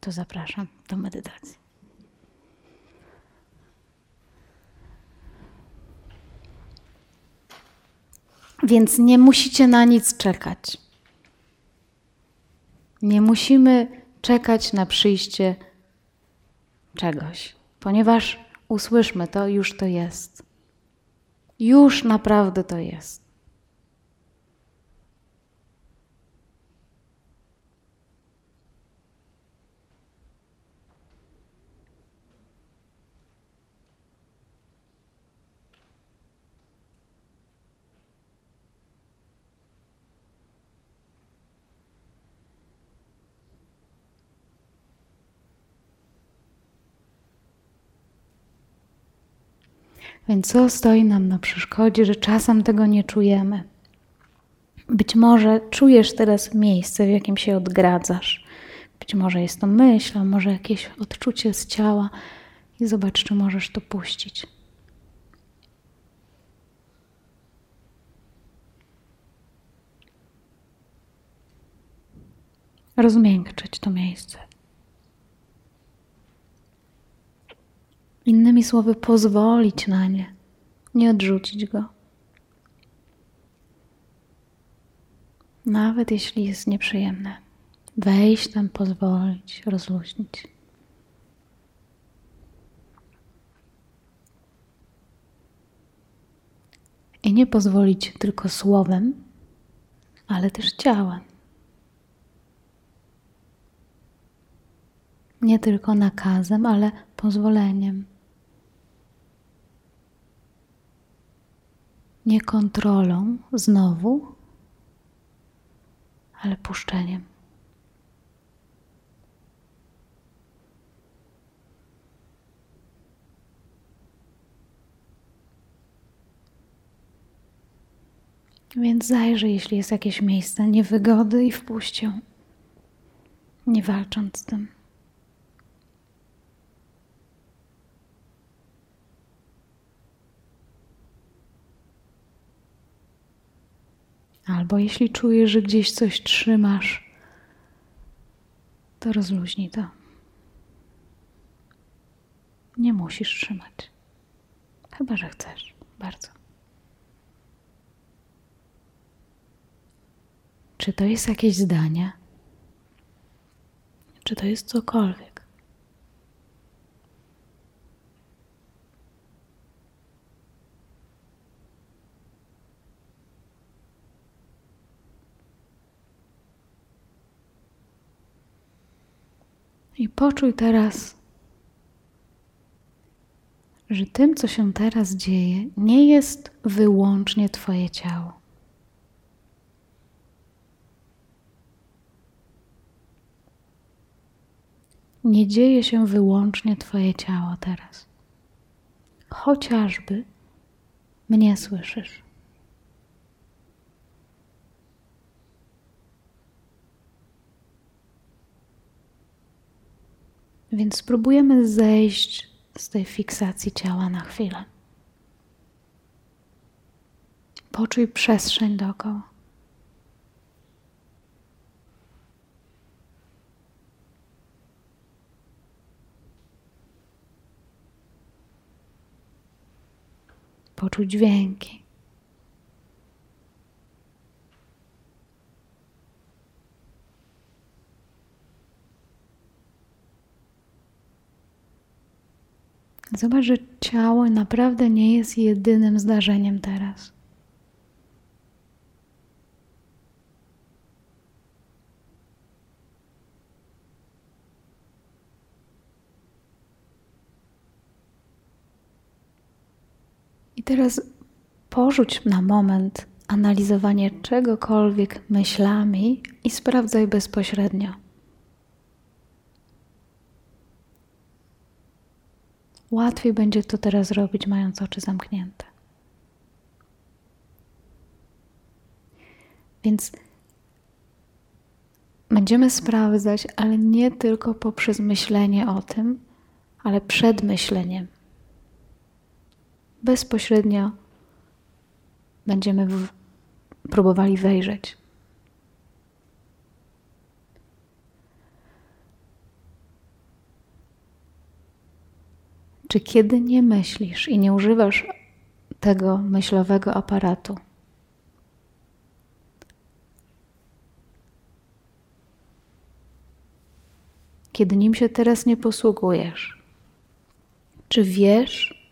to zapraszam do medytacji. Więc nie musicie na nic czekać. Nie musimy czekać na przyjście czegoś, ponieważ usłyszmy to, już to jest. Już naprawdę to jest. Więc co stoi nam na przeszkodzie, że czasem tego nie czujemy? Być może czujesz teraz miejsce, w jakim się odgradzasz. Być może jest to myśl, a może jakieś odczucie z ciała i zobacz, czy możesz to puścić. Rozmiękczyć to miejsce. Innymi słowy, pozwolić na nie, nie odrzucić go. Nawet jeśli jest nieprzyjemne, wejść tam, pozwolić, rozluźnić. I nie pozwolić tylko słowem, ale też ciałem. Nie tylko nakazem, ale pozwoleniem. Nie kontrolą znowu, ale puszczeniem. Więc zajrzyj, jeśli jest jakieś miejsce niewygody i wpuść ją, nie walcząc z tym. Albo jeśli czujesz, że gdzieś coś trzymasz, to rozluźnij to. Nie musisz trzymać. Chyba, że chcesz. Bardzo. Czy to jest jakieś zdanie? Czy to jest cokolwiek? I poczuj teraz, że tym, co się teraz dzieje, nie jest wyłącznie Twoje ciało. Nie dzieje się wyłącznie Twoje ciało teraz. Chociażby mnie słyszysz. Więc spróbujemy zejść z tej fiksacji ciała na chwilę. Poczuj przestrzeń dookoła. Poczuj dźwięki. Zobacz, że ciało naprawdę nie jest jedynym zdarzeniem teraz. I teraz porzuć na moment analizowanie czegokolwiek myślami i sprawdzaj bezpośrednio. Łatwiej będzie to teraz robić, mając oczy zamknięte. Więc będziemy sprawdzać, ale nie tylko poprzez myślenie o tym, ale przed myśleniem. Bezpośrednio będziemy w, próbowali wejrzeć. Czy kiedy nie myślisz i nie używasz tego myślowego aparatu, kiedy nim się teraz nie posługujesz, czy wiesz,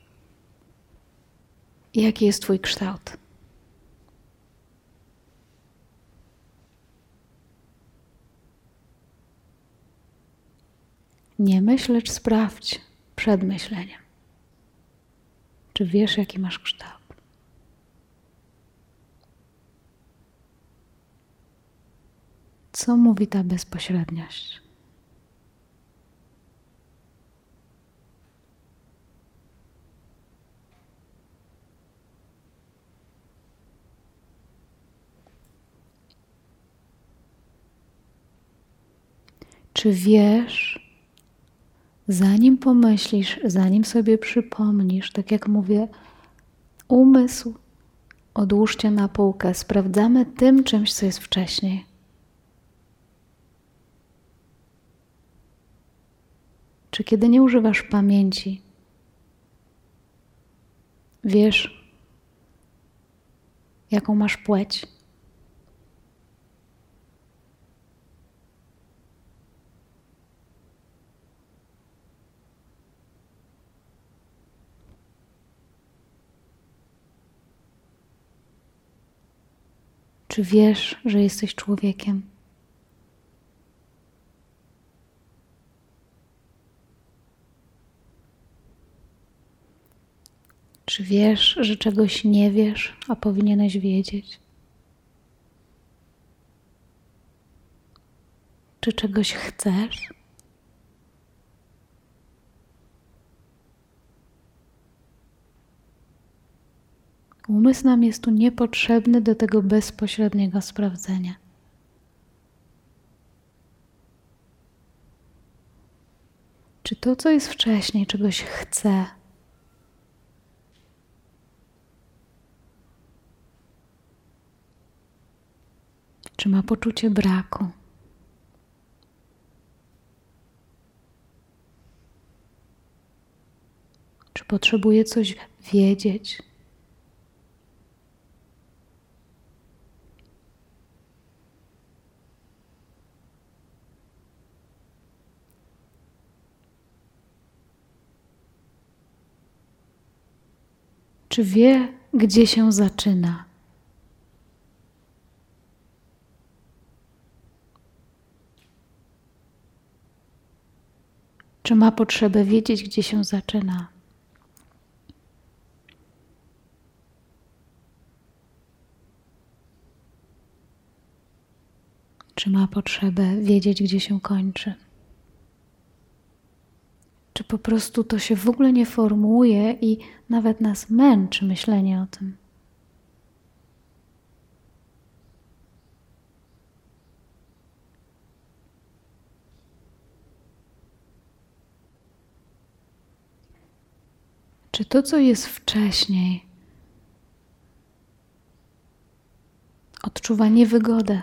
jaki jest Twój kształt? Nie myśl, lecz sprawdź przed myśleniem. Czy wiesz, jaki masz kształt? Co mówi ta bezpośredniość? Czy wiesz, zanim pomyślisz, zanim sobie przypomnisz, tak jak mówię, umysł odłóżcie na półkę, sprawdzamy tym czymś, co jest wcześniej. Czy kiedy nie używasz pamięci, wiesz, jaką masz płeć? Czy wiesz, że jesteś człowiekiem? Czy wiesz, że czegoś nie wiesz, a powinieneś wiedzieć? Czy czegoś chcesz? Umysł nam jest tu niepotrzebny do tego bezpośredniego sprawdzenia. Czy to, co jest wcześniej, czegoś chce? Czy ma poczucie braku? Czy potrzebuje coś wiedzieć? Czy wie, gdzie się zaczyna? Czy ma potrzebę wiedzieć, gdzie się zaczyna? Czy ma potrzebę wiedzieć, gdzie się kończy? Czy po prostu to się w ogóle nie formułuje i nawet nas męczy myślenie o tym? Czy to, co jest wcześniej, odczuwa niewygodę?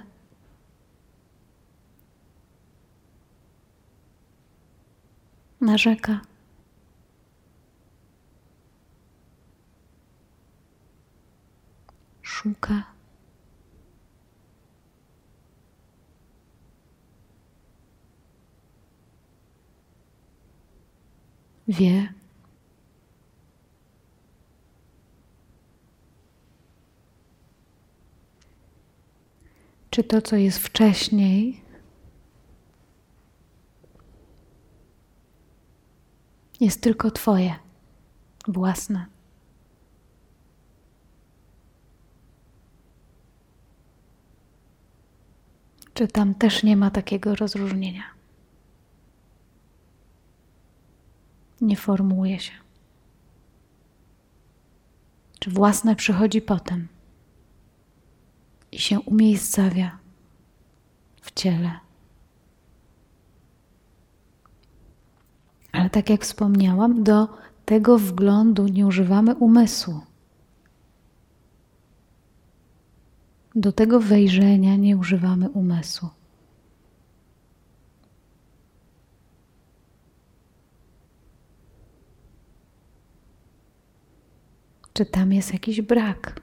Narzeka. Szuka. Wie. Czy to, co jest wcześniej, jest tylko Twoje, własne. Czy tam też nie ma takiego rozróżnienia? Nie formułuje się. Czy własne przychodzi potem i się umiejscawia w ciele? Ale tak jak wspomniałam, do tego wglądu nie używamy umysłu. Do tego wejrzenia nie używamy umysłu. Czy tam jest jakiś brak?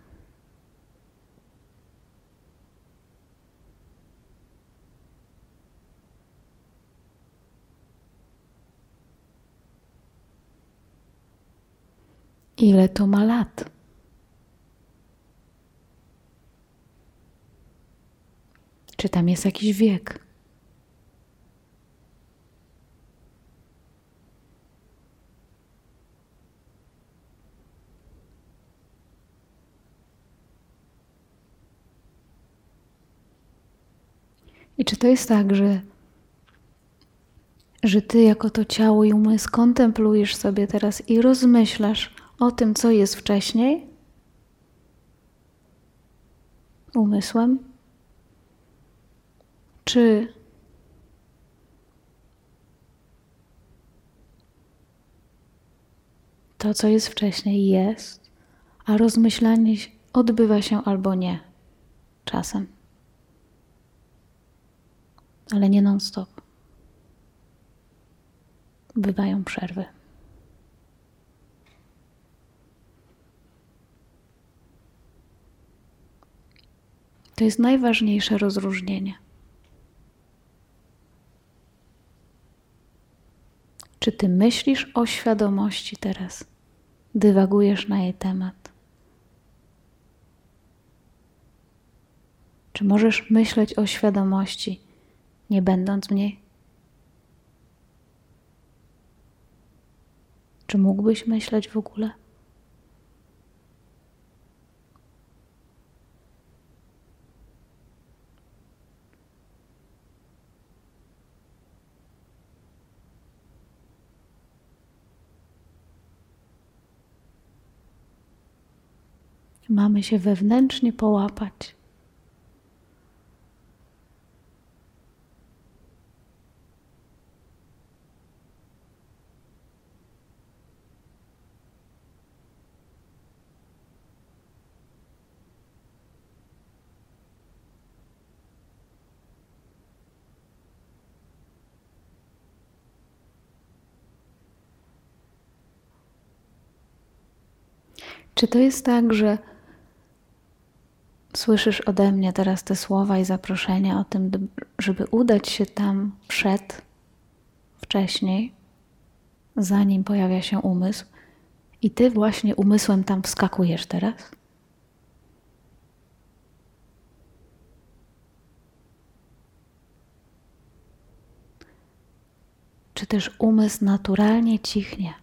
Ile to ma lat? Czy tam jest jakiś wiek? I czy to jest tak, że, że ty jako to ciało i umysł kontemplujesz sobie teraz i rozmyślasz o tym, co jest wcześniej? Umysłem? Czy to, co jest wcześniej, jest, a rozmyślanie odbywa się albo nie czasem? ale nie non-stop. Bywają przerwy. To jest najważniejsze rozróżnienie. Czy ty myślisz o świadomości teraz? Dywagujesz na jej temat? Czy możesz myśleć o świadomości? nie będąc w niej? Czy mógłbyś myśleć w ogóle? Mamy się wewnętrznie połapać. Czy to jest tak, że słyszysz ode mnie teraz te słowa i zaproszenia o tym, żeby udać się tam przed, wcześniej, zanim pojawia się umysł, i ty właśnie umysłem tam wskakujesz teraz? Czy też umysł naturalnie cichnie?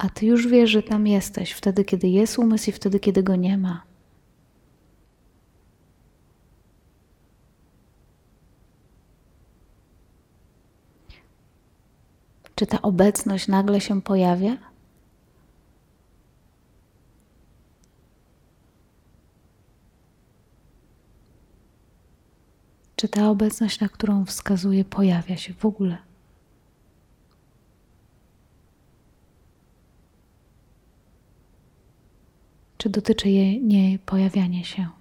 a ty już wiesz, że tam jesteś, wtedy, kiedy jest umysł i wtedy, kiedy go nie ma. Czy ta obecność nagle się pojawia? Czy ta obecność, na którą wskazuje, pojawia się w ogóle? czy dotyczy jej nie pojawianie się.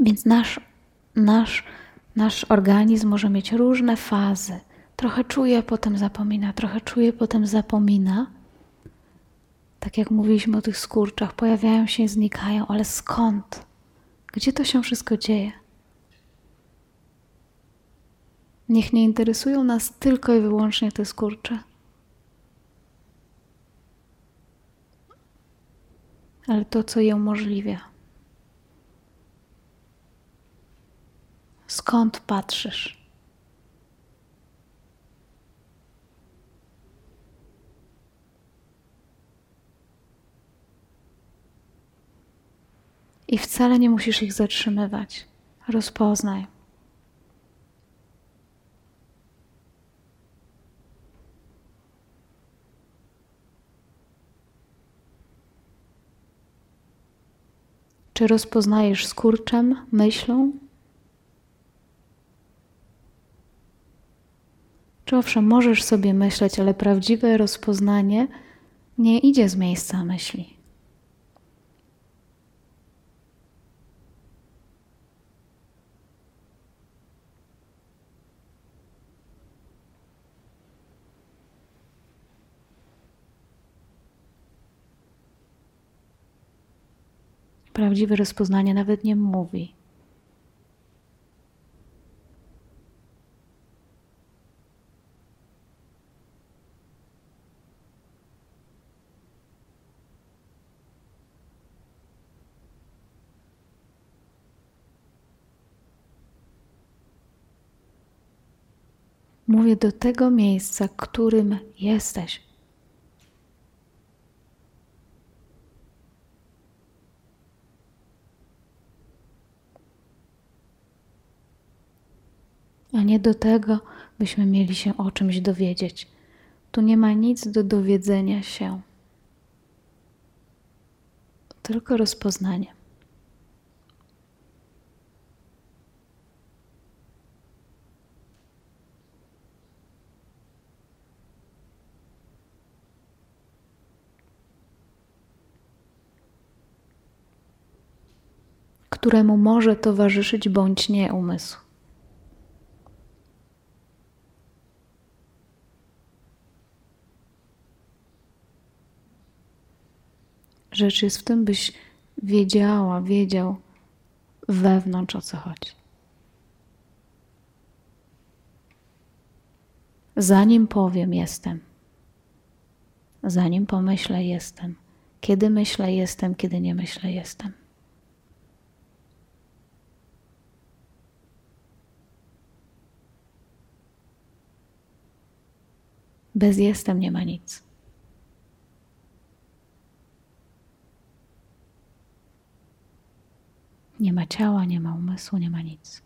Więc nasz, nasz, nasz organizm może mieć różne fazy. Trochę czuje, potem zapomina, trochę czuje, potem zapomina. Tak jak mówiliśmy o tych skurczach, pojawiają się i znikają, ale skąd? Gdzie to się wszystko dzieje? Niech nie interesują nas tylko i wyłącznie te skurcze. Ale to, co je umożliwia. Skąd patrzysz? I wcale nie musisz ich zatrzymywać. Rozpoznaj. Czy rozpoznajesz skurczem, myślą? Czy owszem, możesz sobie myśleć, ale prawdziwe rozpoznanie nie idzie z miejsca myśli. Prawdziwe rozpoznanie nawet nie mówi. Mówię do tego miejsca, którym jesteś. A nie do tego, byśmy mieli się o czymś dowiedzieć. Tu nie ma nic do dowiedzenia się, tylko rozpoznanie. Któremu może towarzyszyć bądź nie umysł. Rzecz jest w tym, byś wiedziała, wiedział wewnątrz o co chodzi. Zanim powiem, jestem. Zanim pomyślę, jestem. Kiedy myślę, jestem, kiedy nie myślę, jestem. Bez jestem nie ma nic. Nie ma ciała, nie ma umysłu, nie ma nic.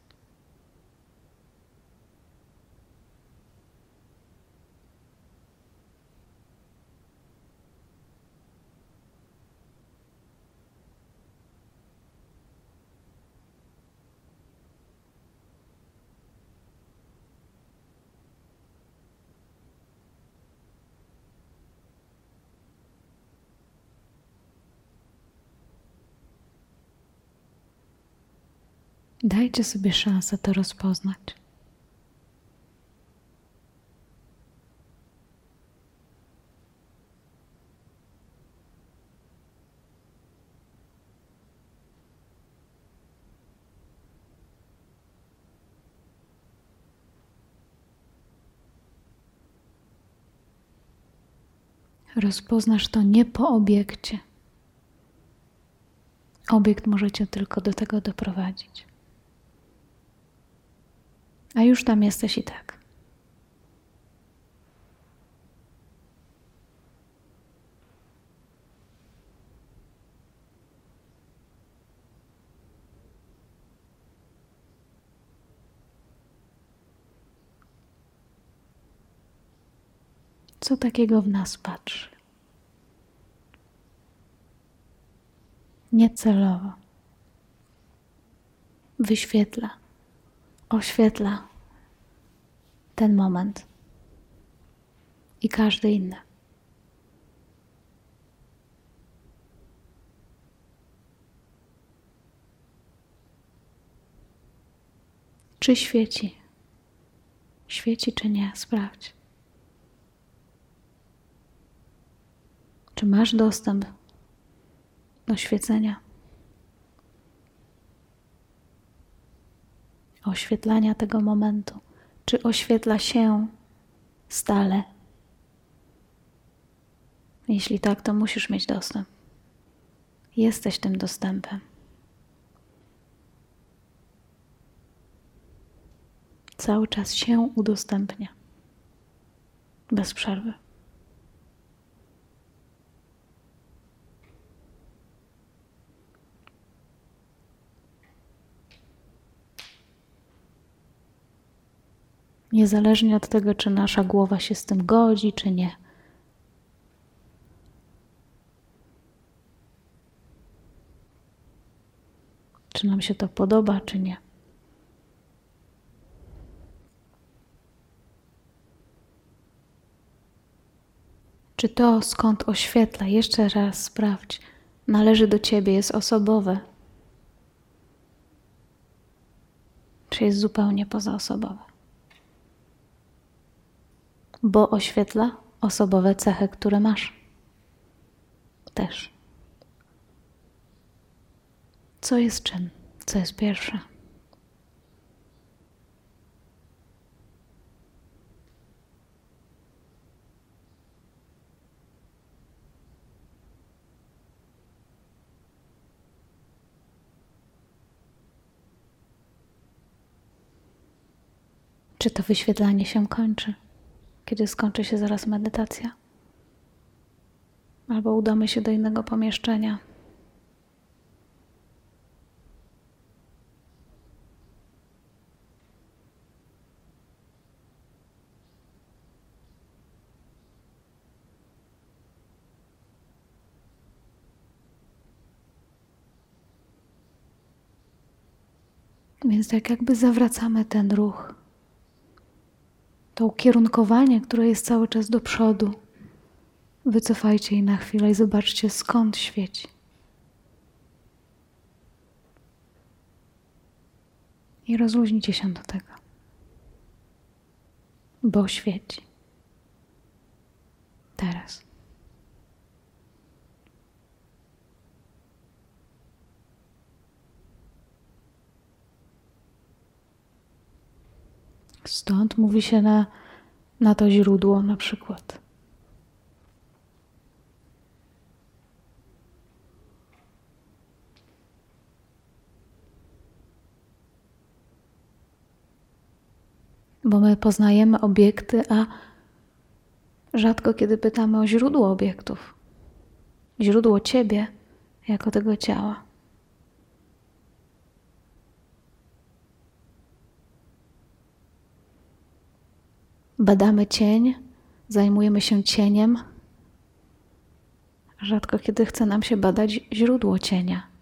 Dajcie sobie szansę to rozpoznać. Rozpoznasz to nie po obiekcie. Obiekt możecie tylko do tego doprowadzić a już tam jesteś i tak. Co takiego w nas patrzy? Niecelowo. Wyświetla oświetla ten moment i każdy inny. Czy świeci? Świeci czy nie? Sprawdź. Czy masz dostęp do świecenia? Oświetlania tego momentu? Czy oświetla się stale? Jeśli tak, to musisz mieć dostęp. Jesteś tym dostępem. Cały czas się udostępnia. Bez przerwy. Niezależnie od tego, czy nasza głowa się z tym godzi, czy nie. Czy nam się to podoba, czy nie. Czy to, skąd oświetla, jeszcze raz sprawdź, należy do ciebie, jest osobowe, czy jest zupełnie pozaosobowe? Bo oświetla osobowe cechy, które masz. Też. Co jest czym? Co jest pierwsze? Czy to wyświetlanie się kończy, kiedy skończy się zaraz medytacja? Albo udamy się do innego pomieszczenia. Więc tak jakby zawracamy ten ruch to ukierunkowanie, które jest cały czas do przodu. Wycofajcie je na chwilę i zobaczcie, skąd świeci. I rozluźnijcie się do tego, bo świeci. Teraz. Stąd mówi się na, na to źródło na przykład. Bo my poznajemy obiekty, a rzadko kiedy pytamy o źródło obiektów, źródło Ciebie jako tego ciała. Badamy cień, zajmujemy się cieniem. Rzadko kiedy chce nam się badać źródło cienia.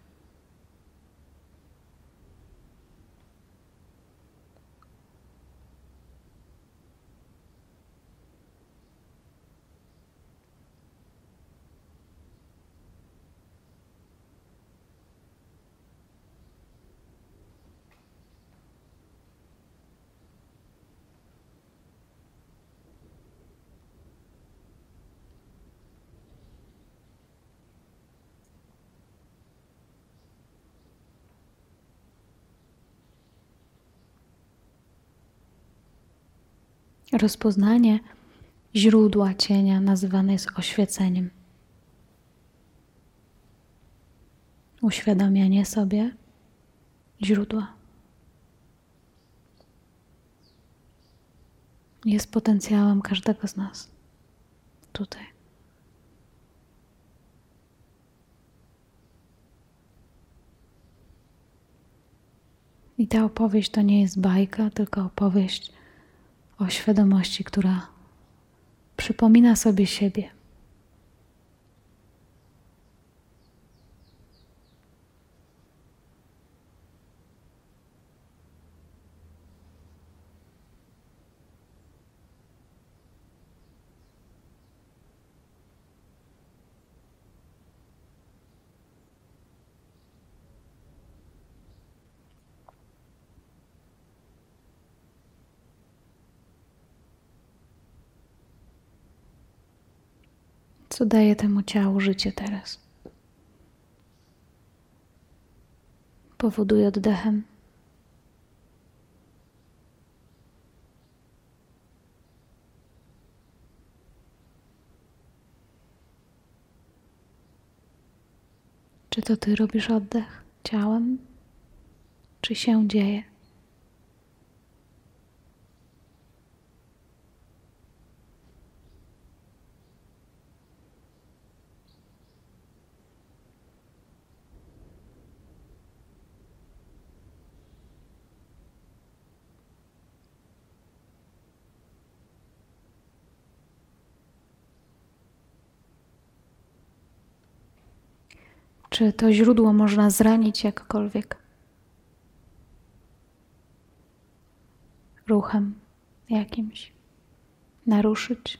Rozpoznanie źródła cienia nazywane jest oświeceniem. Uświadamianie sobie źródła. Jest potencjałem każdego z nas tutaj. I ta opowieść to nie jest bajka, tylko opowieść o świadomości, która przypomina sobie siebie. Co daje temu ciału życie teraz. Powoduje oddechem. Czy to ty robisz oddech ciałem, czy się dzieje? Czy to źródło można zranić jakkolwiek? Ruchem jakimś? Naruszyć?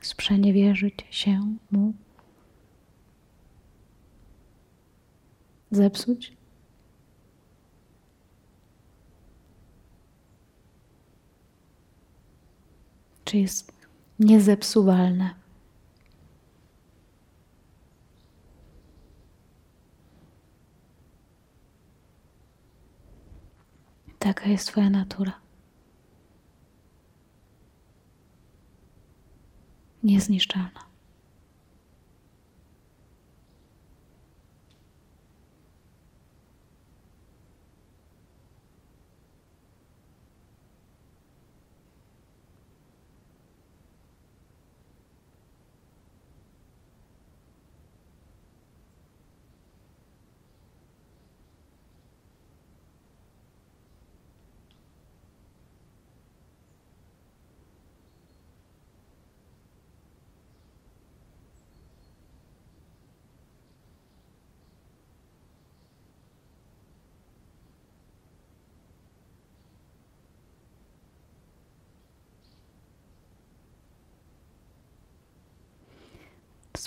Sprzeniewierzyć się mu? Zepsuć? czy jest niezepsuwalne. Taka jest Twoja natura. Niezniszczalna.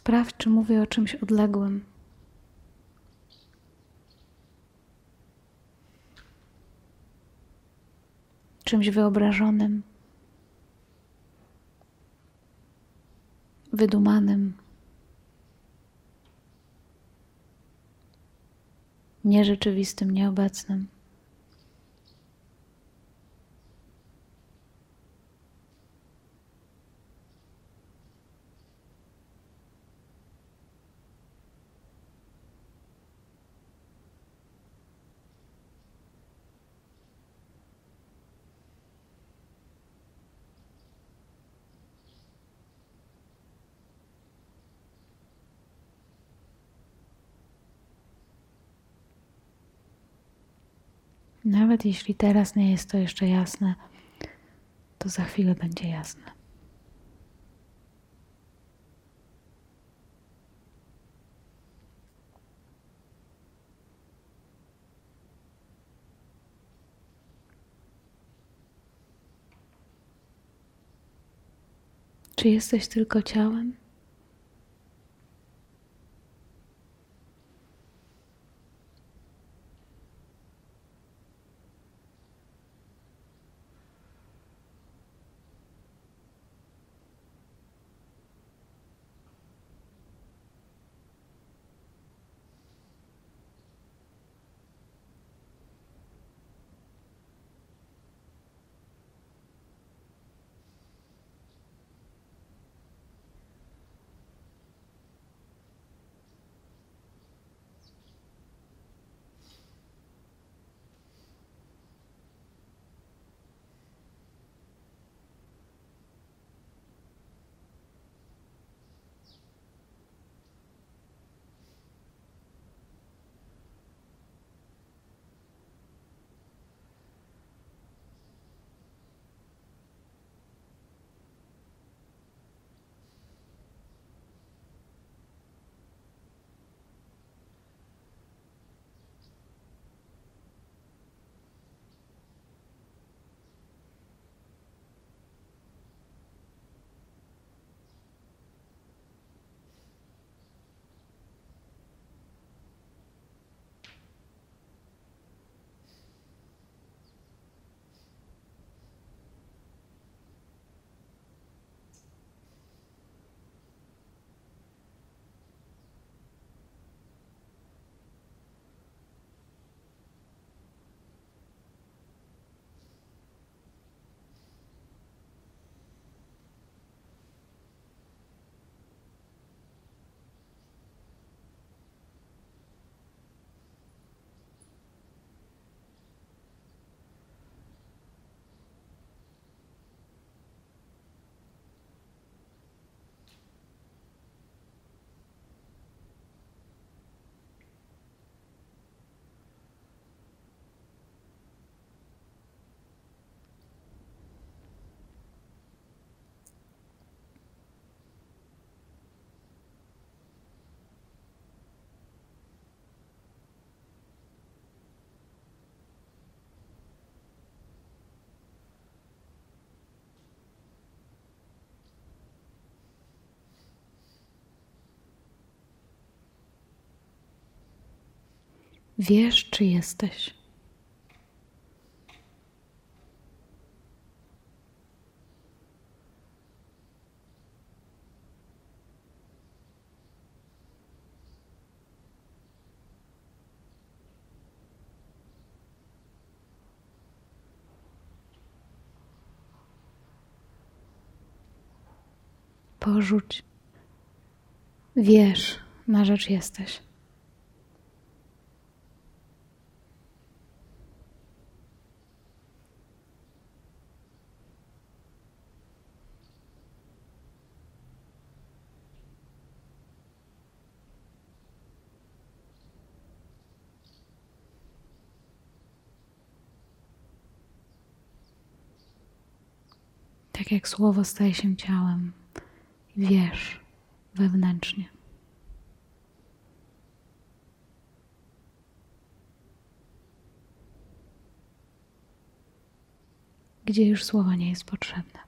Sprawdź, czy mówię o czymś odległym. Czymś wyobrażonym, wydumanym, nierzeczywistym, nieobecnym. Nawet jeśli teraz nie jest to jeszcze jasne, to za chwilę będzie jasne. Czy jesteś tylko ciałem? Wiesz, czy jesteś. porzuć. Wiesz, na rzecz jesteś. Tak jak słowo staje się ciałem, wiesz wewnętrznie. Gdzie już słowa nie jest potrzebne.